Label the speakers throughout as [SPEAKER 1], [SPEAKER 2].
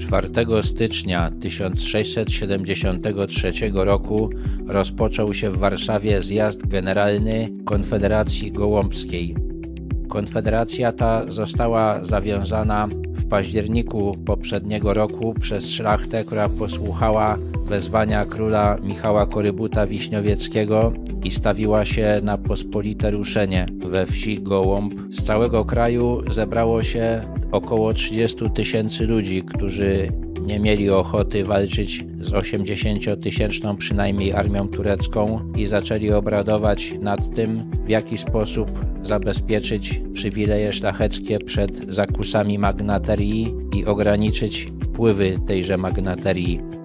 [SPEAKER 1] 4 stycznia 1673 roku rozpoczął się w Warszawie zjazd generalny Konfederacji Gołąbskiej. Konfederacja ta została zawiązana w październiku poprzedniego roku przez szlachtę, która posłuchała wezwania króla Michała Korybuta Wiśniowieckiego i stawiła się na pospolite ruszenie we wsi Gołąb. Z całego kraju zebrało się około 30 tysięcy ludzi, którzy nie mieli ochoty walczyć z 80-tysięczną przynajmniej armią turecką i zaczęli obradować nad tym, w jaki sposób zabezpieczyć przywileje szlacheckie przed zakusami magnaterii i ograniczyć wpływy tejże magnaterii.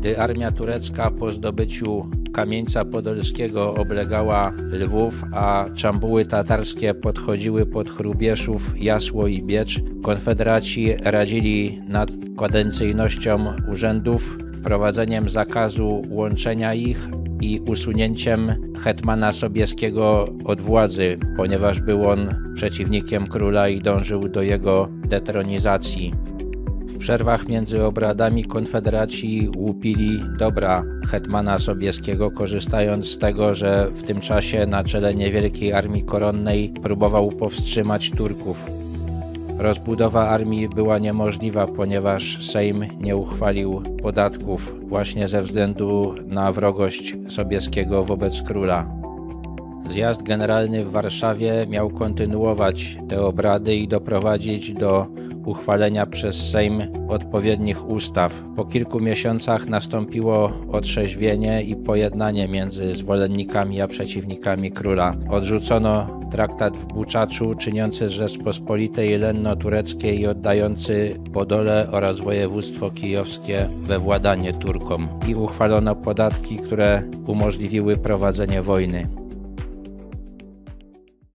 [SPEAKER 1] Gdy armia turecka po zdobyciu Kamieńca Podolskiego oblegała Lwów, a czambuły tatarskie podchodziły pod Chrubieszów, Jasło i Biecz, konfederaci radzili nad kadencyjnością urzędów, wprowadzeniem zakazu łączenia ich i usunięciem hetmana Sobieskiego od władzy, ponieważ był on przeciwnikiem króla i dążył do jego detronizacji przerwach między obradami konfederaci łupili dobra hetmana Sobieskiego, korzystając z tego, że w tym czasie na czele niewielkiej armii koronnej próbował powstrzymać Turków. Rozbudowa armii była niemożliwa, ponieważ Sejm nie uchwalił podatków właśnie ze względu na wrogość Sobieskiego wobec króla. Zjazd generalny w Warszawie miał kontynuować te obrady i doprowadzić do uchwalenia przez Sejm odpowiednich ustaw. Po kilku miesiącach nastąpiło otrzeźwienie i pojednanie między zwolennikami a przeciwnikami króla. Odrzucono traktat w Buczaczu czyniący z Rzeczpospolitej lenno-tureckiej i oddający Podole oraz województwo kijowskie we władanie Turkom i uchwalono podatki, które umożliwiły prowadzenie wojny.